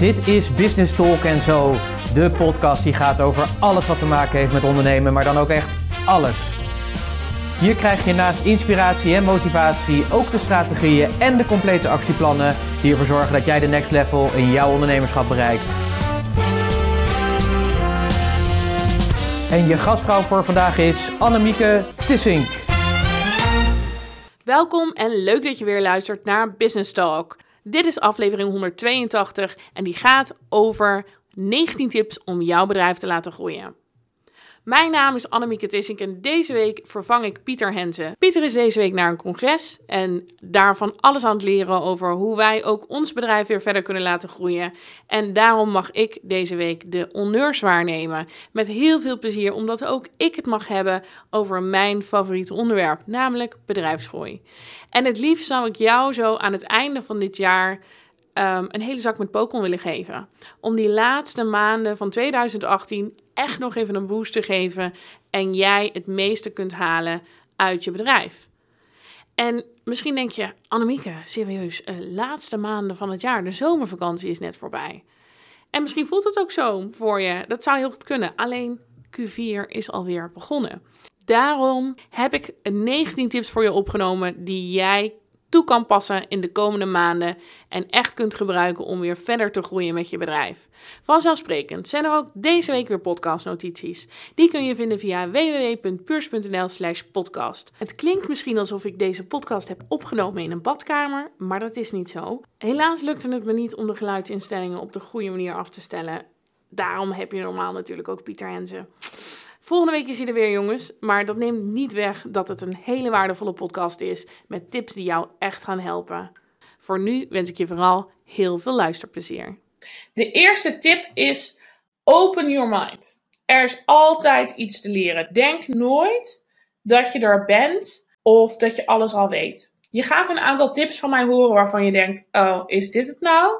Dit is Business Talk en Zo, de podcast die gaat over alles wat te maken heeft met ondernemen, maar dan ook echt alles. Hier krijg je naast inspiratie en motivatie ook de strategieën en de complete actieplannen die ervoor zorgen dat jij de next level in jouw ondernemerschap bereikt. En je gastvrouw voor vandaag is Annemieke Tissink. Welkom en leuk dat je weer luistert naar Business Talk. Dit is aflevering 182 en die gaat over 19 tips om jouw bedrijf te laten groeien. Mijn naam is Annemieke Tissink en deze week vervang ik Pieter Henze. Pieter is deze week naar een congres en daarvan alles aan het leren over hoe wij ook ons bedrijf weer verder kunnen laten groeien. En daarom mag ik deze week de honneurs waarnemen. Met heel veel plezier, omdat ook ik het mag hebben over mijn favoriete onderwerp, namelijk bedrijfsgroei. En het liefst zou ik jou zo aan het einde van dit jaar um, een hele zak met Pokémon willen geven. Om die laatste maanden van 2018 echt nog even een boost te geven en jij het meeste kunt halen uit je bedrijf. En misschien denk je, Annemieke, serieus, uh, laatste maanden van het jaar, de zomervakantie is net voorbij. En misschien voelt het ook zo voor je. Dat zou heel goed kunnen. Alleen Q4 is alweer begonnen. Daarom heb ik 19 tips voor je opgenomen die jij toe kan passen in de komende maanden en echt kunt gebruiken om weer verder te groeien met je bedrijf. Vanzelfsprekend zijn er ook deze week weer podcastnotities. Die kun je vinden via www.puurs.nl/slash podcast. Het klinkt misschien alsof ik deze podcast heb opgenomen in een badkamer, maar dat is niet zo. Helaas lukte het me niet om de geluidsinstellingen op de goede manier af te stellen. Daarom heb je normaal natuurlijk ook Pieter Henze. Volgende week is hij er weer, jongens. Maar dat neemt niet weg dat het een hele waardevolle podcast is. Met tips die jou echt gaan helpen. Voor nu wens ik je vooral heel veel luisterplezier. De eerste tip is: open your mind. Er is altijd iets te leren. Denk nooit dat je er bent of dat je alles al weet. Je gaat een aantal tips van mij horen waarvan je denkt: oh, is dit het nou?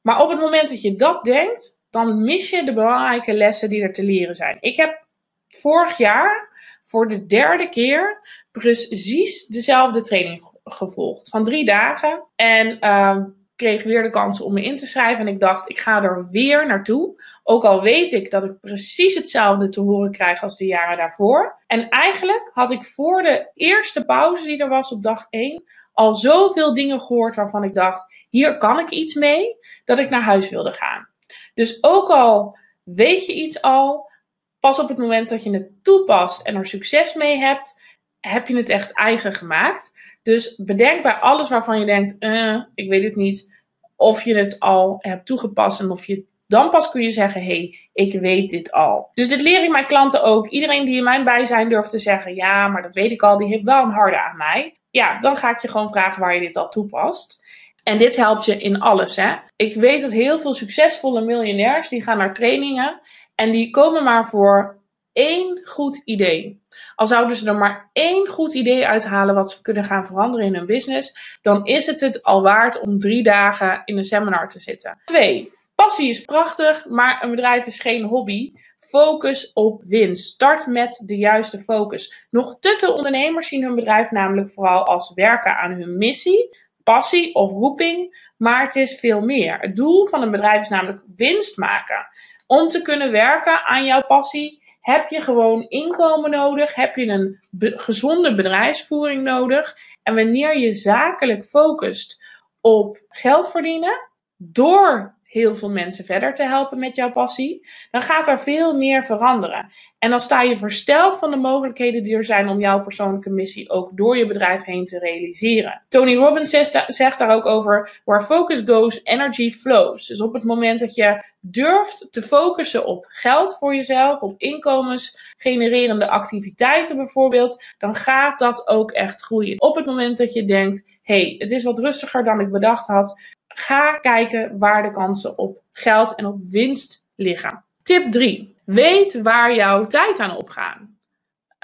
Maar op het moment dat je dat denkt, dan mis je de belangrijke lessen die er te leren zijn. Ik heb vorig jaar voor de derde keer precies dezelfde training gevolgd. Van drie dagen. En uh, kreeg weer de kans om me in te schrijven. En ik dacht, ik ga er weer naartoe. Ook al weet ik dat ik precies hetzelfde te horen krijg als de jaren daarvoor. En eigenlijk had ik voor de eerste pauze die er was op dag 1 al zoveel dingen gehoord waarvan ik dacht, hier kan ik iets mee, dat ik naar huis wilde gaan. Dus ook al weet je iets al, pas op het moment dat je het toepast en er succes mee hebt, heb je het echt eigen gemaakt. Dus bedenk bij alles waarvan je denkt, uh, ik weet het niet, of je het al hebt toegepast en of je dan pas kun je zeggen, hey, ik weet dit al. Dus dit leer ik mijn klanten ook. Iedereen die in mijn bijzijn durft te zeggen, ja, maar dat weet ik al, die heeft wel een harde aan mij. Ja, dan ga ik je gewoon vragen waar je dit al toepast. En dit helpt je in alles. Hè? Ik weet dat heel veel succesvolle miljonairs die gaan naar trainingen en die komen maar voor één goed idee. Al zouden ze er maar één goed idee uithalen wat ze kunnen gaan veranderen in hun business, dan is het het al waard om drie dagen in een seminar te zitten. Twee, passie is prachtig, maar een bedrijf is geen hobby. Focus op winst. Start met de juiste focus. Nog te veel ondernemers zien hun bedrijf namelijk vooral als werken aan hun missie, passie of roeping, maar het is veel meer. Het doel van een bedrijf is namelijk winst maken. Om te kunnen werken aan jouw passie heb je gewoon inkomen nodig, heb je een gezonde bedrijfsvoering nodig. En wanneer je zakelijk focust op geld verdienen, door heel veel mensen verder te helpen met jouw passie, dan gaat er veel meer veranderen. En dan sta je versteld van de mogelijkheden die er zijn om jouw persoonlijke missie ook door je bedrijf heen te realiseren. Tony Robbins zegt daar ook over: Where focus goes, energy flows. Dus op het moment dat je durft te focussen op geld voor jezelf, op inkomensgenererende activiteiten bijvoorbeeld, dan gaat dat ook echt groeien. Op het moment dat je denkt: hey, het is wat rustiger dan ik bedacht had, Ga kijken waar de kansen op geld en op winst liggen. Tip 3. Weet waar jouw tijd aan opgaan,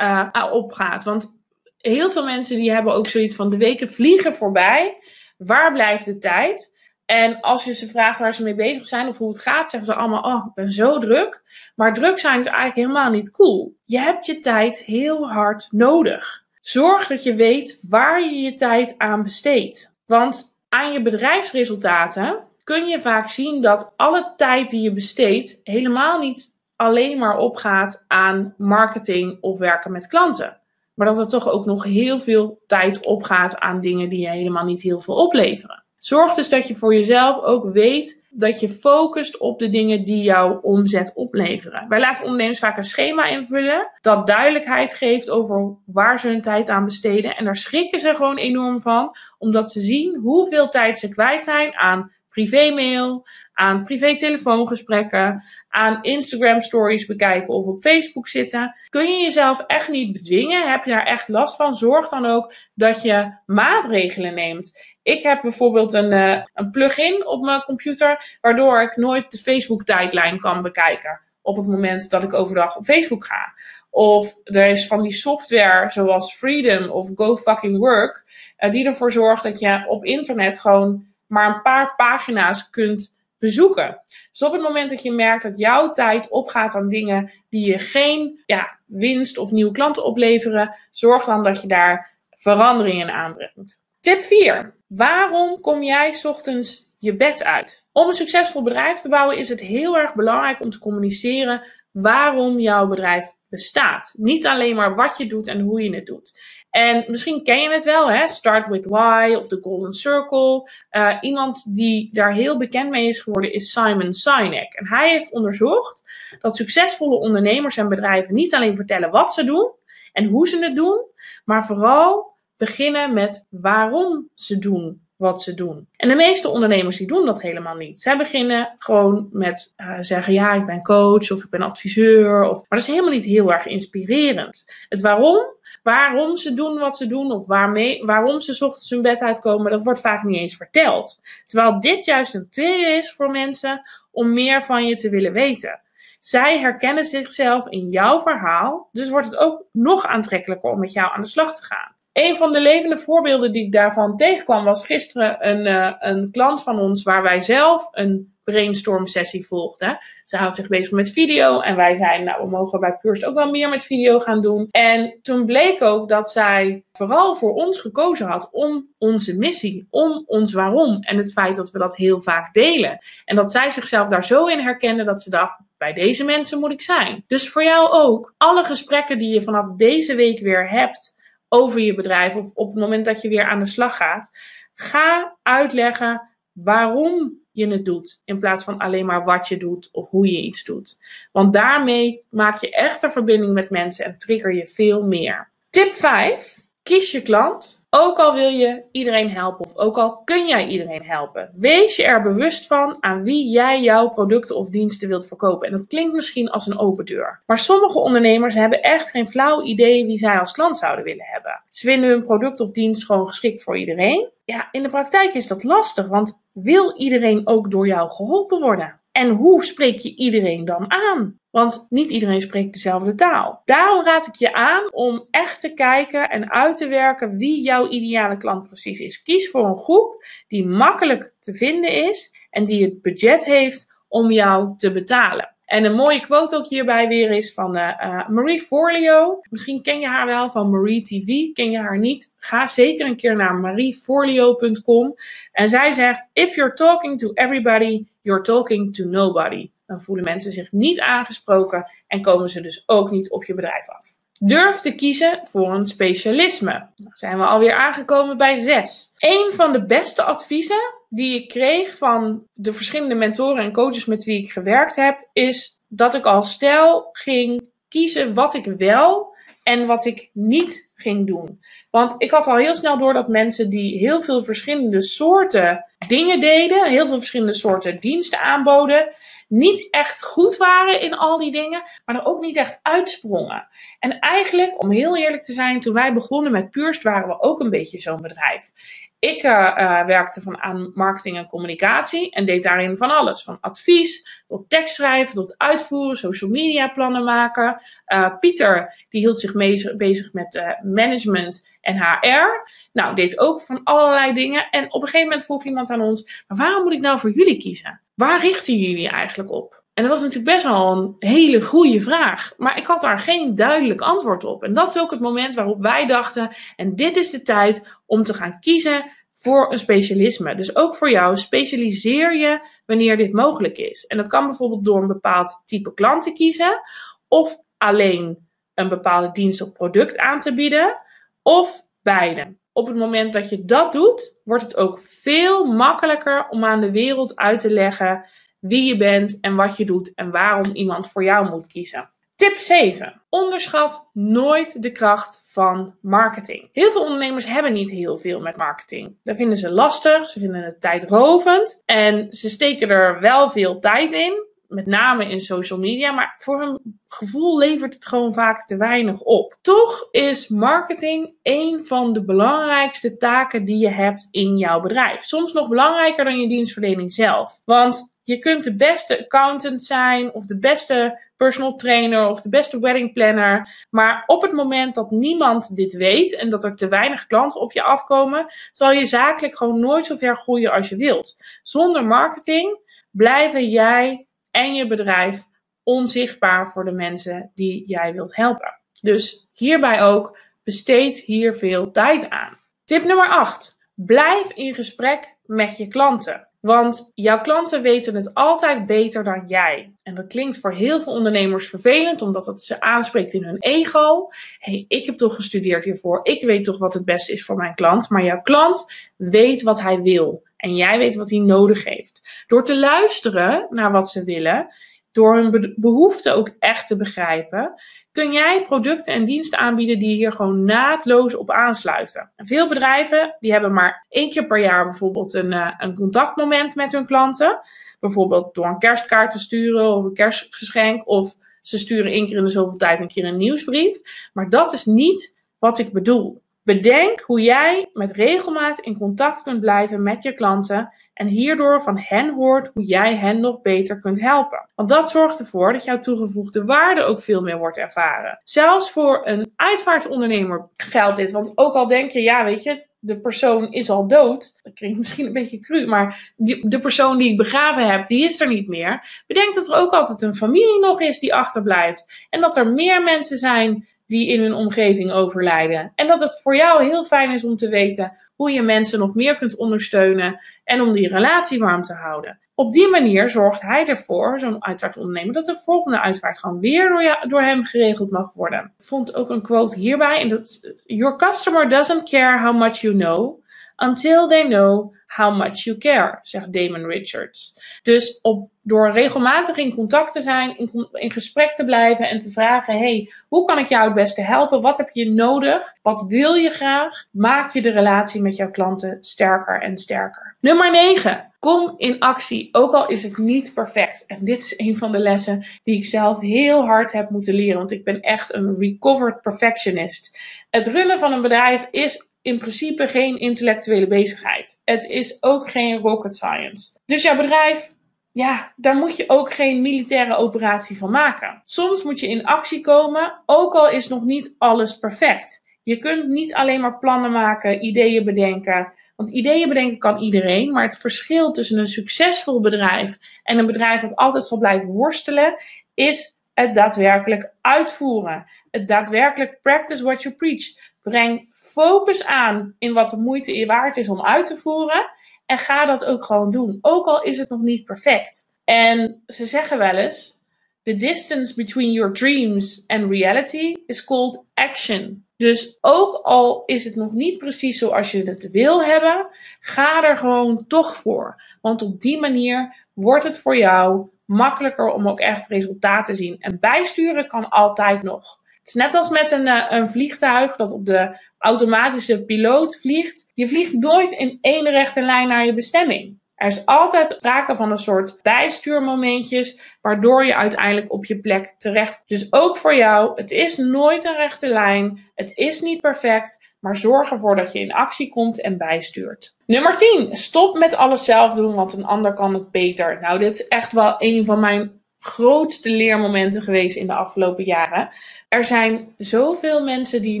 uh, opgaat. Want heel veel mensen die hebben ook zoiets van de weken vliegen voorbij. Waar blijft de tijd? En als je ze vraagt waar ze mee bezig zijn of hoe het gaat, zeggen ze allemaal: Oh, ik ben zo druk. Maar druk zijn is eigenlijk helemaal niet cool. Je hebt je tijd heel hard nodig. Zorg dat je weet waar je je tijd aan besteedt. Want aan je bedrijfsresultaten kun je vaak zien dat alle tijd die je besteedt helemaal niet alleen maar opgaat aan marketing of werken met klanten. Maar dat er toch ook nog heel veel tijd opgaat aan dingen die je helemaal niet heel veel opleveren. Zorg dus dat je voor jezelf ook weet dat je focust op de dingen die jouw omzet opleveren. Wij laten ondernemers vaak een schema invullen dat duidelijkheid geeft over waar ze hun tijd aan besteden. En daar schrikken ze gewoon enorm van, omdat ze zien hoeveel tijd ze kwijt zijn aan privémail, aan privé-telefoongesprekken, aan Instagram stories bekijken of op Facebook zitten. Kun je jezelf echt niet bedwingen? Heb je daar echt last van? Zorg dan ook dat je maatregelen neemt. Ik heb bijvoorbeeld een, uh, een plugin op mijn computer, waardoor ik nooit de Facebook-tijdlijn kan bekijken op het moment dat ik overdag op Facebook ga. Of er is van die software zoals Freedom of Go Fucking Work, uh, die ervoor zorgt dat je op internet gewoon maar een paar pagina's kunt bezoeken. Dus op het moment dat je merkt dat jouw tijd opgaat aan dingen die je geen ja, winst of nieuwe klanten opleveren, zorg dan dat je daar veranderingen aanbrengt. Tip 4. Waarom kom jij ochtends je bed uit? Om een succesvol bedrijf te bouwen is het heel erg belangrijk om te communiceren waarom jouw bedrijf bestaat. Niet alleen maar wat je doet en hoe je het doet. En misschien ken je het wel, hè? Start with Why of The Golden Circle. Uh, iemand die daar heel bekend mee is geworden is Simon Sinek. En hij heeft onderzocht dat succesvolle ondernemers en bedrijven niet alleen vertellen wat ze doen en hoe ze het doen, maar vooral beginnen met waarom ze doen wat ze doen. En de meeste ondernemers die doen dat helemaal niet. Zij beginnen gewoon met uh, zeggen ja, ik ben coach of ik ben adviseur. Of, maar dat is helemaal niet heel erg inspirerend. Het waarom, waarom ze doen wat ze doen of waarmee, waarom ze ochtends hun bed uitkomen, dat wordt vaak niet eens verteld. Terwijl dit juist een trigger is voor mensen om meer van je te willen weten. Zij herkennen zichzelf in jouw verhaal, dus wordt het ook nog aantrekkelijker om met jou aan de slag te gaan. Een van de levende voorbeelden die ik daarvan tegenkwam was gisteren een, uh, een klant van ons waar wij zelf een brainstorm sessie volgden. Ze houdt zich bezig met video en wij zeiden, nou we mogen bij Purst ook wel meer met video gaan doen. En toen bleek ook dat zij vooral voor ons gekozen had om onze missie, om ons waarom en het feit dat we dat heel vaak delen. En dat zij zichzelf daar zo in herkende dat ze dacht, bij deze mensen moet ik zijn. Dus voor jou ook, alle gesprekken die je vanaf deze week weer hebt over je bedrijf of op het moment dat je weer aan de slag gaat, ga uitleggen waarom je het doet, in plaats van alleen maar wat je doet of hoe je iets doet. Want daarmee maak je echt een verbinding met mensen en trigger je veel meer. Tip 5. Kies je klant, ook al wil je iedereen helpen of ook al kun jij iedereen helpen. Wees je er bewust van aan wie jij jouw producten of diensten wilt verkopen. En dat klinkt misschien als een open deur. Maar sommige ondernemers hebben echt geen flauw idee wie zij als klant zouden willen hebben. Ze vinden hun product of dienst gewoon geschikt voor iedereen. Ja, in de praktijk is dat lastig, want wil iedereen ook door jou geholpen worden? En hoe spreek je iedereen dan aan? Want niet iedereen spreekt dezelfde taal. Daarom raad ik je aan om echt te kijken en uit te werken wie jouw ideale klant precies is. Kies voor een groep die makkelijk te vinden is en die het budget heeft om jou te betalen. En een mooie quote ook hierbij weer is van uh, Marie Forleo. Misschien ken je haar wel van Marie TV. Ken je haar niet? Ga zeker een keer naar marieforleo.com. En zij zegt: If you're talking to everybody, you're talking to nobody. Dan voelen mensen zich niet aangesproken en komen ze dus ook niet op je bedrijf af. Durf te kiezen voor een specialisme. Dan zijn we alweer aangekomen bij zes. Een van de beste adviezen die ik kreeg van de verschillende mentoren en coaches met wie ik gewerkt heb, is dat ik al snel ging kiezen wat ik wel en wat ik niet ging doen. Want ik had al heel snel door dat mensen die heel veel verschillende soorten dingen deden, heel veel verschillende soorten diensten aanboden, niet echt goed waren in al die dingen, maar er ook niet echt uitsprongen. En eigenlijk, om heel eerlijk te zijn, toen wij begonnen met Purst, waren we ook een beetje zo'n bedrijf. Ik uh, werkte van aan marketing en communicatie en deed daarin van alles. Van advies, tot tekstschrijven, tot uitvoeren, social media plannen maken. Uh, Pieter, die hield zich bezig met management en HR. Nou, deed ook van allerlei dingen. En op een gegeven moment vroeg iemand aan ons, maar waarom moet ik nou voor jullie kiezen? Waar richten jullie eigenlijk op? En dat was natuurlijk best wel een hele goede vraag. Maar ik had daar geen duidelijk antwoord op. En dat is ook het moment waarop wij dachten: en dit is de tijd om te gaan kiezen voor een specialisme. Dus ook voor jou specialiseer je wanneer dit mogelijk is. En dat kan bijvoorbeeld door een bepaald type klant te kiezen, of alleen een bepaalde dienst of product aan te bieden, of beide. Op het moment dat je dat doet, wordt het ook veel makkelijker om aan de wereld uit te leggen wie je bent en wat je doet en waarom iemand voor jou moet kiezen. Tip 7. Onderschat nooit de kracht van marketing. Heel veel ondernemers hebben niet heel veel met marketing. Dat vinden ze lastig, ze vinden het tijdrovend en ze steken er wel veel tijd in, met name in social media, maar voor hun gevoel levert het gewoon vaak te weinig op. Toch is marketing een van de belangrijkste taken die je hebt in jouw bedrijf. Soms nog belangrijker dan je dienstverlening zelf. Want je kunt de beste accountant zijn of de beste personal trainer of de beste wedding planner. Maar op het moment dat niemand dit weet en dat er te weinig klanten op je afkomen, zal je zakelijk gewoon nooit zo ver groeien als je wilt. Zonder marketing blijven jij en je bedrijf onzichtbaar voor de mensen die jij wilt helpen. Dus hierbij ook besteed hier veel tijd aan. Tip nummer 8. Blijf in gesprek met je klanten. Want jouw klanten weten het altijd beter dan jij. En dat klinkt voor heel veel ondernemers vervelend, omdat het ze aanspreekt in hun ego. hey, ik heb toch gestudeerd hiervoor. Ik weet toch wat het beste is voor mijn klant. Maar jouw klant weet wat hij wil. En jij weet wat hij nodig heeft. Door te luisteren naar wat ze willen, door hun behoeften ook echt te begrijpen, kun jij producten en diensten aanbieden die hier gewoon naadloos op aansluiten. veel bedrijven die hebben maar één keer per jaar bijvoorbeeld een, uh, een contactmoment met hun klanten. Bijvoorbeeld door een kerstkaart te sturen of een kerstgeschenk of ze sturen één keer in de zoveel tijd een keer een nieuwsbrief. Maar dat is niet wat ik bedoel. Bedenk hoe jij met regelmaat in contact kunt blijven met je klanten en hierdoor van hen hoort hoe jij hen nog beter kunt helpen. Want dat zorgt ervoor dat jouw toegevoegde waarde ook veel meer wordt ervaren. Zelfs voor een uitvaartondernemer geldt dit, want ook al denk je, ja, weet je, de persoon is al dood. Dat klinkt misschien een beetje cru, maar de persoon die ik begraven heb, die is er niet meer. Bedenk dat er ook altijd een familie nog is die achterblijft. En dat er meer mensen zijn die in hun omgeving overlijden. En dat het voor jou heel fijn is om te weten hoe je mensen nog meer kunt ondersteunen en om die relatie warm te houden. Op die manier zorgt hij ervoor, zo'n uitvaartondernemer, dat de volgende uitvaart gewoon weer door, door hem geregeld mag worden. Ik vond ook een quote hierbij, en dat Your customer doesn't care how much you know, until they know how much you care, zegt Damon Richards. Dus op, door regelmatig in contact te zijn, in, in gesprek te blijven en te vragen: hey, hoe kan ik jou het beste helpen? Wat heb je nodig? Wat wil je graag? Maak je de relatie met jouw klanten sterker en sterker. Nummer 9. Kom in actie, ook al is het niet perfect. En dit is een van de lessen die ik zelf heel hard heb moeten leren, want ik ben echt een recovered perfectionist. Het runnen van een bedrijf is in principe geen intellectuele bezigheid. Het is ook geen rocket science. Dus jouw bedrijf, ja, daar moet je ook geen militaire operatie van maken. Soms moet je in actie komen, ook al is nog niet alles perfect. Je kunt niet alleen maar plannen maken, ideeën bedenken. Want ideeën bedenken kan iedereen, maar het verschil tussen een succesvol bedrijf en een bedrijf dat altijd zal blijven worstelen, is het daadwerkelijk uitvoeren. Het daadwerkelijk practice what you preach. Breng focus aan in wat de moeite waard is om uit te voeren. En ga dat ook gewoon doen. Ook al is het nog niet perfect. En ze zeggen wel eens: The distance between your dreams and reality is called action. Dus ook al is het nog niet precies zoals je het wil hebben, ga er gewoon toch voor. Want op die manier wordt het voor jou makkelijker om ook echt resultaten te zien. En bijsturen kan altijd nog. Het is net als met een, eh, een vliegtuig dat op de automatische piloot vliegt. Je vliegt nooit in één rechte lijn naar je bestemming. Er is altijd sprake van een soort bijstuurmomentjes, waardoor je uiteindelijk op je plek terecht. Dus ook voor jou, het is nooit een rechte lijn. Het is niet perfect, maar zorg ervoor dat je in actie komt en bijstuurt. Nummer 10. Stop met alles zelf doen, want een ander kan het beter. Nou, dit is echt wel een van mijn grootste leermomenten geweest in de afgelopen jaren. Er zijn zoveel mensen die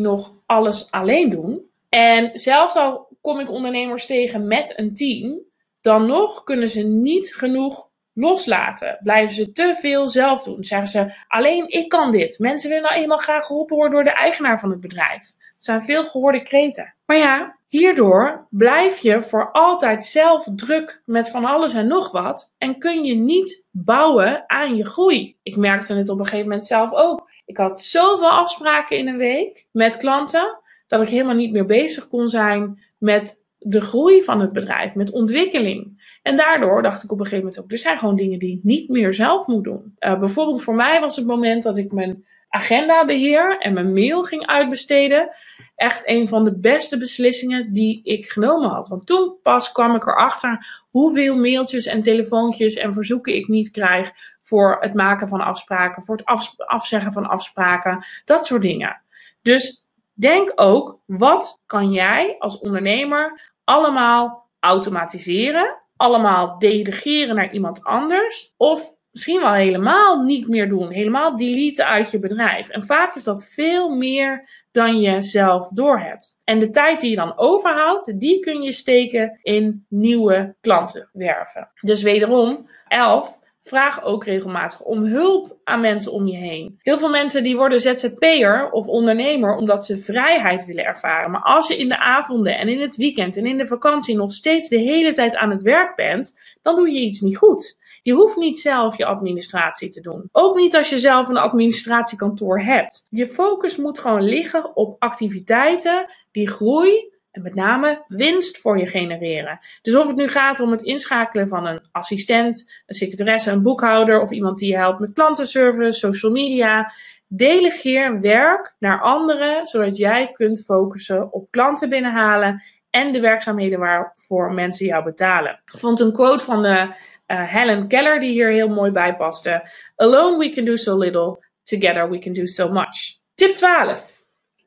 nog alles alleen doen. En zelfs al kom ik ondernemers tegen met een team, dan nog kunnen ze niet genoeg loslaten. Blijven ze te veel zelf doen. Zeggen ze, alleen ik kan dit. Mensen willen nou eenmaal graag geholpen worden door de eigenaar van het bedrijf. Het zijn veel gehoorde kreten. Maar ja, Hierdoor blijf je voor altijd zelf druk met van alles en nog wat en kun je niet bouwen aan je groei. Ik merkte het op een gegeven moment zelf ook. Ik had zoveel afspraken in een week met klanten dat ik helemaal niet meer bezig kon zijn met de groei van het bedrijf, met ontwikkeling. En daardoor dacht ik op een gegeven moment ook, er zijn gewoon dingen die ik niet meer zelf moet doen. Uh, bijvoorbeeld voor mij was het moment dat ik mijn agenda beheer en mijn mail ging uitbesteden. Echt een van de beste beslissingen die ik genomen had. Want toen pas kwam ik erachter hoeveel mailtjes en telefoontjes en verzoeken ik niet krijg voor het maken van afspraken, voor het afzeggen van afspraken, dat soort dingen. Dus denk ook, wat kan jij als ondernemer allemaal automatiseren, allemaal delegeren naar iemand anders of misschien wel helemaal niet meer doen, helemaal deleten uit je bedrijf. En vaak is dat veel meer dan je zelf doorhebt. En de tijd die je dan overhoudt, die kun je steken in nieuwe klanten werven. Dus wederom, 11. Vraag ook regelmatig om hulp aan mensen om je heen. Heel veel mensen die worden ZZP'er of ondernemer omdat ze vrijheid willen ervaren. Maar als je in de avonden en in het weekend en in de vakantie nog steeds de hele tijd aan het werk bent, dan doe je iets niet goed. Je hoeft niet zelf je administratie te doen. Ook niet als je zelf een administratiekantoor hebt. Je focus moet gewoon liggen op activiteiten die groei en met name winst voor je genereren. Dus of het nu gaat om het inschakelen van een assistent, een secretaresse, een boekhouder of iemand die je helpt met klantenservice, social media. Delegeer werk naar anderen, zodat jij kunt focussen op klanten binnenhalen en de werkzaamheden waarvoor mensen jou betalen. Ik vond een quote van de uh, Helen Keller die hier heel mooi bij paste. Alone we can do so little, together we can do so much. Tip 12.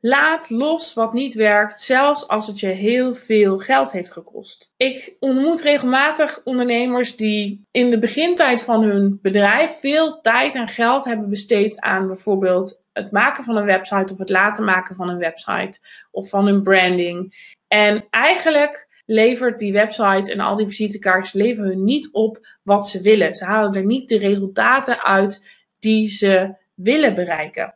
Laat los wat niet werkt, zelfs als het je heel veel geld heeft gekost. Ik ontmoet regelmatig ondernemers die in de begintijd van hun bedrijf veel tijd en geld hebben besteed aan bijvoorbeeld het maken van een website of het laten maken van een website of van een branding. En eigenlijk levert die website en al die visitekaartjes leveren hun niet op wat ze willen. Ze halen er niet de resultaten uit die ze willen bereiken.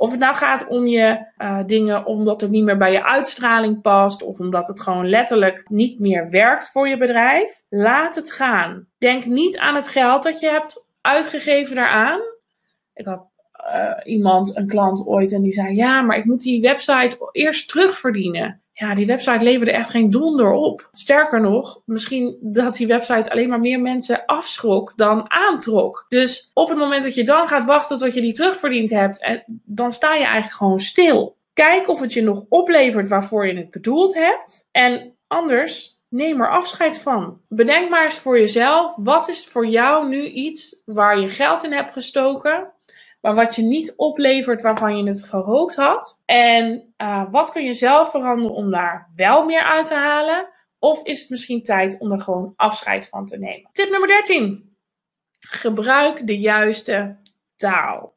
Of het nou gaat om je uh, dingen omdat het niet meer bij je uitstraling past, of omdat het gewoon letterlijk niet meer werkt voor je bedrijf, laat het gaan. Denk niet aan het geld dat je hebt uitgegeven daaraan. Ik had uh, iemand, een klant ooit, en die zei: Ja, maar ik moet die website eerst terugverdienen ja, die website leverde echt geen donder op. Sterker nog, misschien dat die website alleen maar meer mensen afschrok dan aantrok. Dus op het moment dat je dan gaat wachten tot je die terugverdiend hebt, en dan sta je eigenlijk gewoon stil. Kijk of het je nog oplevert waarvoor je het bedoeld hebt. En anders, neem er afscheid van. Bedenk maar eens voor jezelf, wat is voor jou nu iets waar je geld in hebt gestoken, maar wat je niet oplevert waarvan je het gehoopt had. En uh, wat kun je zelf veranderen om daar wel meer uit te halen? Of is het misschien tijd om er gewoon afscheid van te nemen? Tip nummer 13. Gebruik de juiste taal.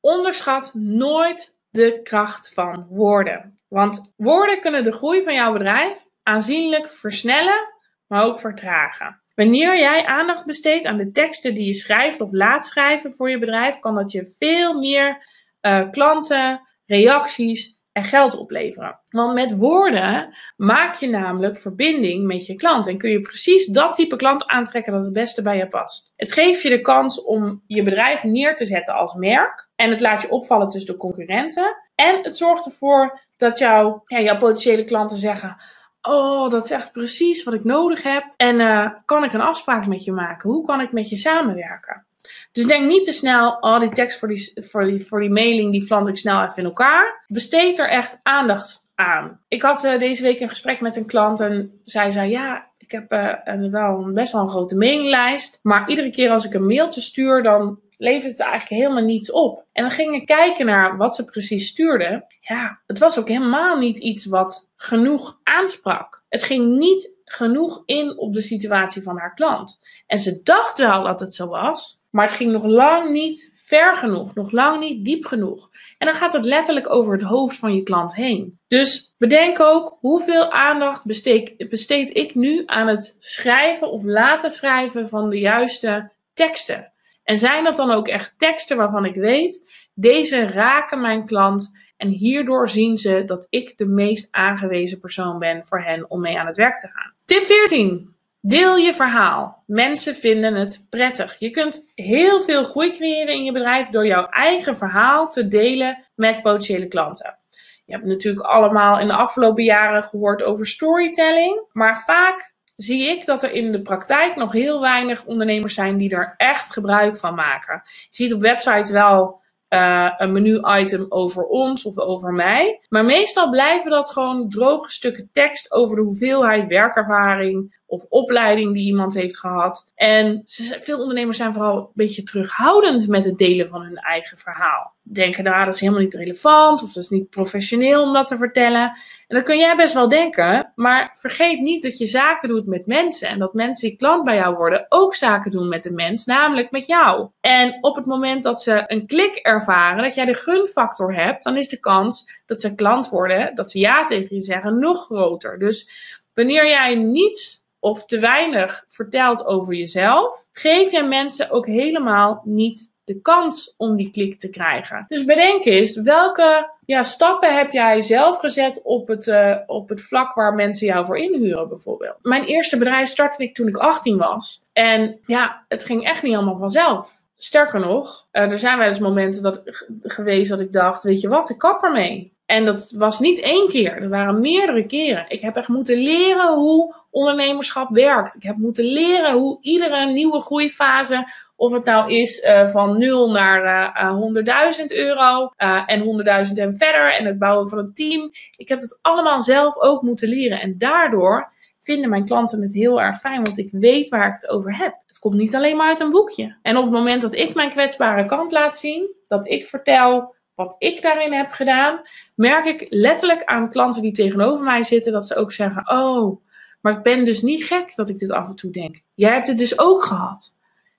Onderschat nooit de kracht van woorden. Want woorden kunnen de groei van jouw bedrijf aanzienlijk versnellen, maar ook vertragen. Wanneer jij aandacht besteedt aan de teksten die je schrijft of laat schrijven voor je bedrijf, kan dat je veel meer uh, klanten, reacties en geld opleveren. Want met woorden maak je namelijk verbinding met je klant en kun je precies dat type klant aantrekken dat het beste bij je past. Het geeft je de kans om je bedrijf neer te zetten als merk en het laat je opvallen tussen de concurrenten. En het zorgt ervoor dat ja, jouw potentiële klanten zeggen Oh, dat is echt precies wat ik nodig heb. En uh, kan ik een afspraak met je maken? Hoe kan ik met je samenwerken? Dus denk niet te snel, oh, die tekst voor die, voor die, voor die mailing, die flant ik snel even in elkaar. Besteed er echt aandacht aan. Ik had uh, deze week een gesprek met een klant en zij zei, ja, ik heb uh, een, wel best wel een grote mailinglijst. Maar iedere keer als ik een mailtje stuur, dan levert het eigenlijk helemaal niets op. En dan gingen kijken naar wat ze precies stuurde. Ja, het was ook helemaal niet iets wat genoeg aansprak. Het ging niet genoeg in op de situatie van haar klant. En ze dacht wel dat het zo was, maar het ging nog lang niet ver genoeg, nog lang niet diep genoeg. En dan gaat het letterlijk over het hoofd van je klant heen. Dus bedenk ook hoeveel aandacht besteed, besteed ik nu aan het schrijven of laten schrijven van de juiste teksten. En zijn dat dan ook echt teksten waarvan ik weet, deze raken mijn klant En hierdoor zien ze dat ik de meest aangewezen persoon ben voor hen om mee aan het werk te gaan. Tip 14. Deel je verhaal. Mensen vinden het prettig. Je kunt heel veel groei creëren in je bedrijf door jouw eigen verhaal te delen met potentiële klanten. Je hebt natuurlijk allemaal in de afgelopen jaren gehoord over storytelling, maar vaak zie ik dat er in de praktijk nog heel weinig ondernemers zijn die er echt gebruik van maken. Je ziet op websites wel uh, een menu-item over ons of over mij. Maar meestal blijven dat gewoon droge stukken tekst over de hoeveelheid werkervaring of opleiding die iemand heeft gehad. En veel ondernemers zijn vooral een beetje terughoudend met het delen van hun eigen verhaal. Denken, nou, dat is helemaal niet relevant of dat is niet professioneel om dat te vertellen. En dat kun jij best wel denken, maar vergeet niet dat je zaken doet met mensen en dat mensen die klant bij jou worden ook zaken doen met de mens, namelijk met jou. En op het moment dat ze een klik ervaren, dat jij de gunfactor hebt, dan is de kans dat ze klant worden, dat ze ja tegen je zeggen, nog groter. Dus wanneer jij niets of te weinig vertelt over jezelf, geef je mensen ook helemaal niet de kans om die klik te krijgen. Dus bedenk eens, welke ja, stappen heb jij zelf gezet op het, uh, op het vlak waar mensen jou voor inhuren, bijvoorbeeld? Mijn eerste bedrijf startte ik toen ik 18 was. En ja, het ging echt niet allemaal vanzelf. Sterker nog, uh, er zijn wel eens momenten dat, geweest dat ik dacht, weet je wat, ik kap ermee. En dat was niet één keer, dat waren meerdere keren. Ik heb echt moeten leren hoe ondernemerschap werkt. Ik heb moeten leren hoe iedere nieuwe groeifase, of het nou is uh, van 0 naar uh, 100.000 euro uh, en 100.000 en verder en het bouwen van een team. Ik heb het allemaal zelf ook moeten leren. En daardoor vinden mijn klanten het heel erg fijn, want ik weet waar ik het over heb. Het komt niet alleen maar uit een boekje. En op het moment dat ik mijn kwetsbare kant laat zien, dat ik vertel wat ik daarin heb gedaan, merk ik letterlijk aan klanten die tegenover mij zitten dat ze ook zeggen: Oh, maar ik ben dus niet gek dat ik dit af en toe denk. Jij hebt het dus ook gehad.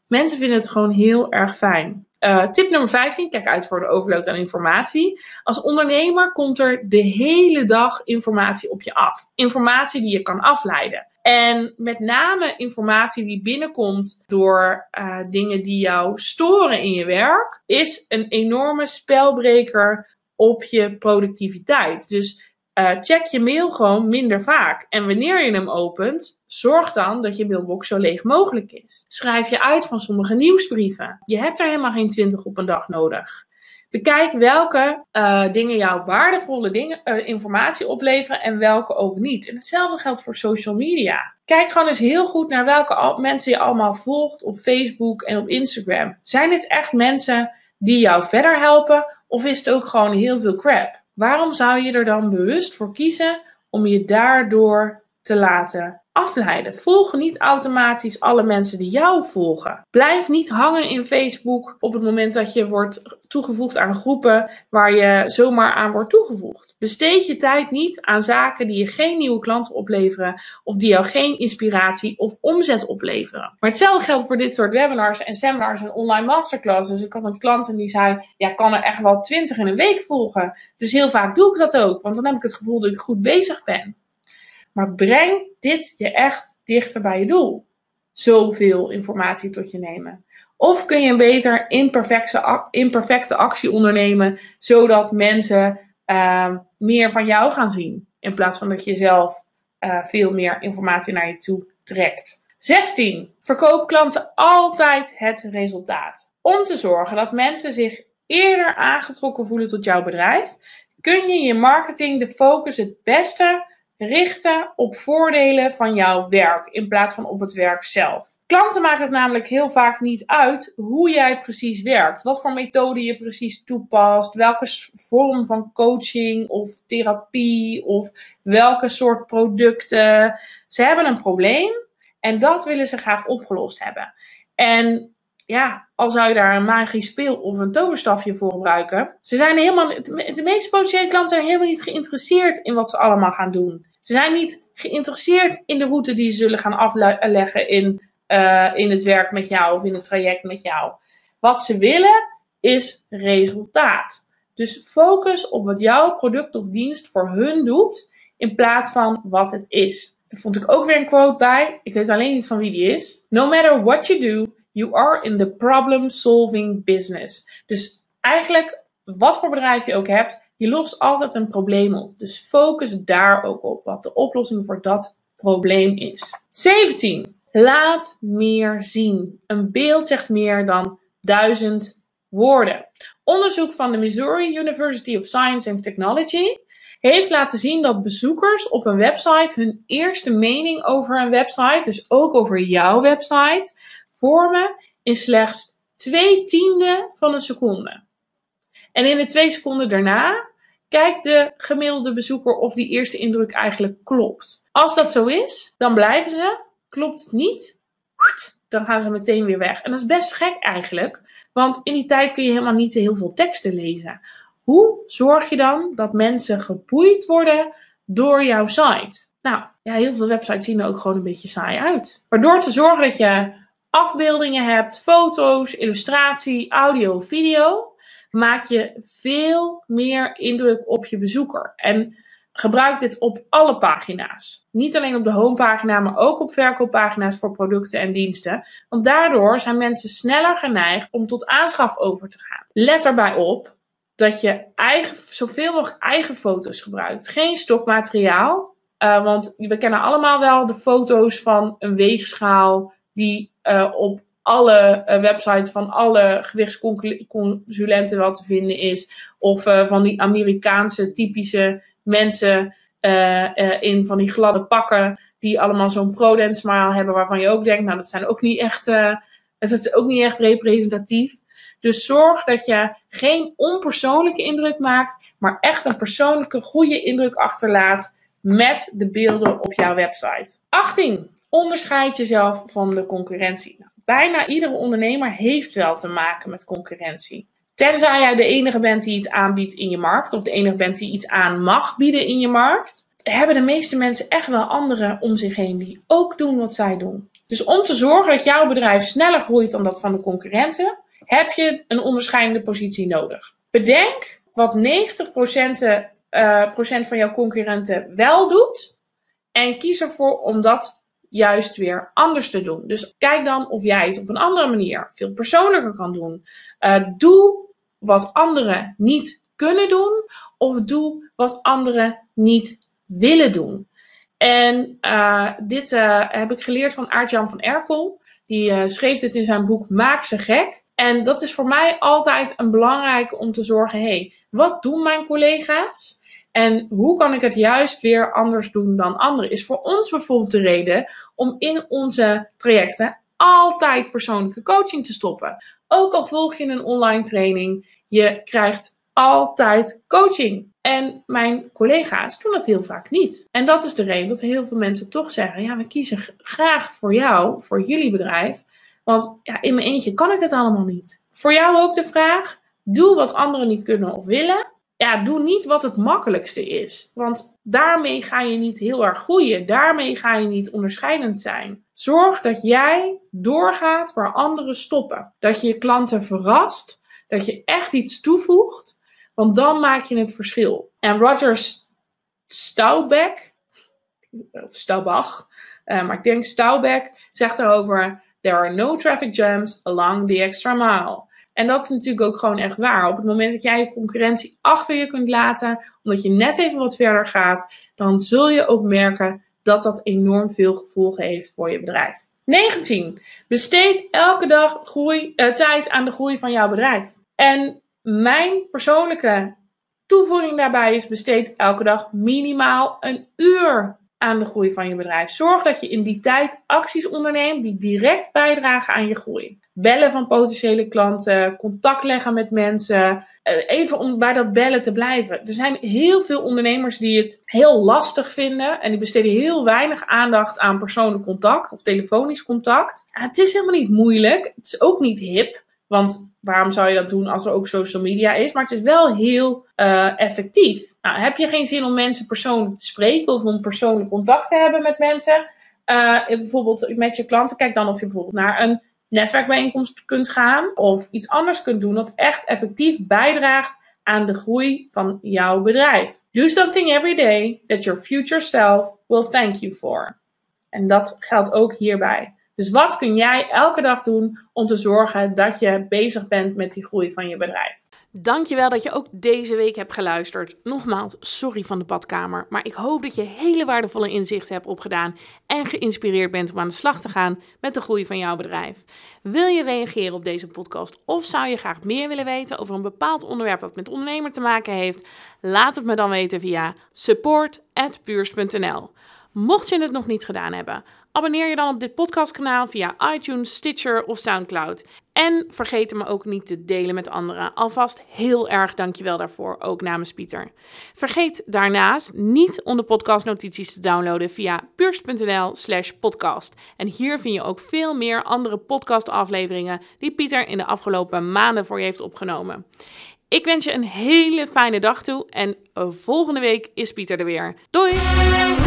Mensen vinden het gewoon heel erg fijn. Uh, tip nummer 15, kijk uit voor de overload aan informatie. Als ondernemer komt er de hele dag informatie op je af. Informatie die je kan afleiden. En met name informatie die binnenkomt door uh, dingen die jou storen in je werk, is een enorme spelbreker op je productiviteit. Dus uh, check je mail gewoon minder vaak. En wanneer je hem opent, zorg dan dat je mailbox zo leeg mogelijk is. Schrijf je uit van sommige nieuwsbrieven. Je hebt er helemaal geen 20 op een dag nodig. Bekijk welke uh, dingen jou waardevolle dingen, uh, informatie opleveren en welke ook niet. En hetzelfde geldt voor social media. Kijk gewoon eens heel goed naar welke mensen je allemaal volgt op Facebook en op Instagram. Zijn het echt mensen die jou verder helpen of is het ook gewoon heel veel crap? Waarom zou je er dan bewust voor kiezen om je daardoor te laten afleiden? Volg niet automatisch alle mensen die jou volgen. Blijf niet hangen in Facebook op het moment dat je wordt toegevoegd aan groepen waar je zomaar aan wordt toegevoegd. Besteed je tijd niet aan zaken die je geen nieuwe klanten opleveren of die jou geen inspiratie of omzet opleveren. Maar hetzelfde geldt voor dit soort webinars en seminars en online masterclasses. Ik had een klant en die zei, ja, ik kan er echt wel twintig in een week volgen. Dus heel vaak doe ik dat ook, want dan heb ik het gevoel dat ik goed bezig ben. Maar breng dit je echt dichter bij je doel. Zoveel informatie tot je nemen. Of kun je een beter imperfecte, actie ondernemen, zodat mensen uh, meer van jou gaan zien. In plaats van dat je zelf uh, veel meer informatie naar je toe trekt. 16. Verkoop klanten altijd het resultaat. Om te zorgen dat mensen zich eerder aangetrokken voelen tot jouw bedrijf, kun je je marketing de focus het beste richten op voordelen van jouw werk in plaats van op het werk zelf. Klanten maken het namelijk heel vaak niet uit hoe jij precies werkt, wat voor methode je precies toepast, welke vorm van coaching of therapie of welke soort producten. Ze hebben een probleem en dat willen ze graag opgelost hebben. En ja, al zou je daar een magisch speel of een toverstafje voor gebruiken. Ze zijn helemaal, de meeste potentiële klanten zijn helemaal niet geïnteresseerd in wat ze allemaal gaan doen. Ze zijn niet geïnteresseerd in de route die ze zullen gaan afleggen in, uh, in het werk met jou of in het traject met jou. Wat ze willen is resultaat. Dus focus op wat jouw product of dienst voor hun doet, in plaats van wat het is. Daar vond ik ook weer een quote bij. Ik weet alleen niet van wie die is. No matter what you do, you are in the problem solving business. Dus eigenlijk, wat voor bedrijf je ook hebt, Je lost altijd een probleem op. Dus focus daar ook op wat de oplossing voor dat probleem is. 17. Laat meer zien. Een beeld zegt meer dan duizend woorden. Onderzoek van de Missouri University of Science and Technology heeft laten zien dat bezoekers op een website hun eerste mening over een website, dus ook over jouw website, vormen in slechts twee tienden van een seconde. En in de twee seconden daarna kijkt de gemiddelde bezoeker of die eerste indruk eigenlijk klopt. Als dat zo is, dan blijven ze. Klopt het niet, dan gaan ze meteen weer weg. En dat is best gek eigenlijk, want in die tijd kun je helemaal niet heel veel teksten lezen. Hoe zorg je dan dat mensen geboeid worden door jouw site? Nou, ja, heel veel websites zien er ook gewoon een beetje saai uit. Waardoor te zorgen dat je afbeeldingen hebt, foto's, illustratie, audio, video, maak je veel meer indruk op je bezoeker. En gebruik dit op alle pagina's. Niet alleen op de homepagina, maar ook op verkooppagina's voor producten en diensten. Want daardoor zijn mensen sneller geneigd om tot aanschaf over te gaan. Let erbij op dat je eigen, zoveel mogelijk eigen foto's gebruikt. Geen stokmateriaal. Uh, want we kennen allemaal wel de foto's van een weegschaal die uh, op alle uh, websites van alle gewichtsconsulenten wel te vinden is. Of van die Amerikaanse typische mensen in van die gladde pakken die allemaal zo'n pro smile hebben waarvan je ook denkt, nou dat zijn ook niet echt, dat is ook niet echt representatief. Dus zorg dat je geen onpersoonlijke indruk maakt, maar echt een persoonlijke goede indruk achterlaat met de beelden op jouw website. 18. Onderscheid jezelf van de concurrentie. Bijna iedere ondernemer heeft wel te maken met concurrentie. Tenzij jij de enige bent die iets aanbiedt in je markt, of de enige bent die iets aan mag bieden in je markt, hebben de meeste mensen echt wel anderen om zich heen die ook doen wat zij doen. Dus om te zorgen dat jouw bedrijf sneller groeit dan dat van de concurrenten, heb je een onderscheidende positie nodig. Bedenk wat 90% uh, eh, procent van jouw concurrenten wel doet en kies ervoor om dat juist weer anders te doen. Dus kijk dan of jij het op een andere manier veel persoonlijker kan doen. Uh, doe wat anderen niet kunnen doen of doe wat anderen niet willen doen. En uh, dit heb ik geleerd van Aart-Jan van Erkel. Die schreef dit in zijn boek Maak ze gek. En dat is voor mij altijd een belangrijke om te zorgen: hé, hey, wat doen mijn collega's? En hoe kan ik het juist weer anders doen dan anderen? Is voor ons bijvoorbeeld de reden om in onze trajecten altijd persoonlijke coaching te stoppen. Ook al volg je een online training, je krijgt altijd coaching. En mijn collega's doen dat heel vaak niet. En dat is de reden dat heel veel mensen toch zeggen: ja, we kiezen graag voor jou, voor jullie bedrijf. Want ja, in mijn eentje kan ik het allemaal niet. Voor jou ook de vraag: doe wat anderen niet kunnen of willen. Ja, doe niet wat het makkelijkste is. Want daarmee ga je niet heel erg groeien. Daarmee ga je niet onderscheidend zijn. Zorg dat jij doorgaat waar anderen stoppen. Dat je je klanten verrast. Dat je echt iets toevoegt. Want dan maak je het verschil. En Rogers Staubach, of Staubach, uh, maar ik denk Staubach, zegt erover: There are no traffic jams along the extra mile. En dat is natuurlijk ook gewoon echt waar. Op het moment dat jij je concurrentie achter je kunt laten, omdat je net even wat verder gaat, dan zul je ook merken dat dat enorm veel gevolgen heeft voor je bedrijf. 19. Besteed elke dag groei, uh, tijd aan de groei van jouw bedrijf. En mijn persoonlijke toevoeging daarbij is besteed elke dag minimaal een uur aan de groei van je bedrijf. Zorg dat je in die tijd acties onderneemt die direct bijdragen aan je groei. Bellen van potentiële klanten, contact leggen met mensen. Eh, even om bij dat bellen te blijven. Er zijn heel veel ondernemers die het heel lastig vinden en die besteden heel weinig aandacht aan persoonlijk contact of telefonisch contact. het is helemaal niet moeilijk. Het is ook niet hip. Want waarom zou je dat doen als er ook social media is? Maar het is wel heel uh, effectief. Nou, heb je geen zin om mensen persoonlijk te spreken of om persoonlijk contact te hebben met mensen? Uh, bijvoorbeeld met je klanten. Kijk dan of je bijvoorbeeld naar een netwerkbijeenkomst kunt gaan. Of iets anders kunt doen dat echt effectief bijdraagt aan de groei van jouw bedrijf. Do something every day that your future self will thank you for. En dat geldt ook hierbij. Dus wat kun jij elke dag doen om te zorgen dat je bezig bent met die groei van je bedrijf? Dankjewel dat je ook deze week hebt geluisterd. Nogmaals, sorry van de badkamer, maar ik hoop dat je hele waardevolle inzichten hebt opgedaan en geïnspireerd bent om aan de slag te gaan met de groei van jouw bedrijf. Wil je reageren op deze podcast of zou je graag meer willen weten over een bepaald onderwerp dat met ondernemer te maken heeft? Laat het me dan weten via support@puurs.nl. Mocht je het nog niet gedaan hebben, abonneer je dan op dit podcastkanaal via iTunes, Stitcher of SoundCloud. En vergeet me ook niet te delen met anderen. Alvast heel erg dankjewel daarvoor, ook namens Pieter. Vergeet daarnaast niet om de podcastnotities te downloaden via puurs.nl slash podcast. En hier vind je ook veel meer andere podcastafleveringen die Pieter in de afgelopen maanden voor je heeft opgenomen. Ik wens je een hele fijne dag toe en volgende week is Pieter er weer. Doei!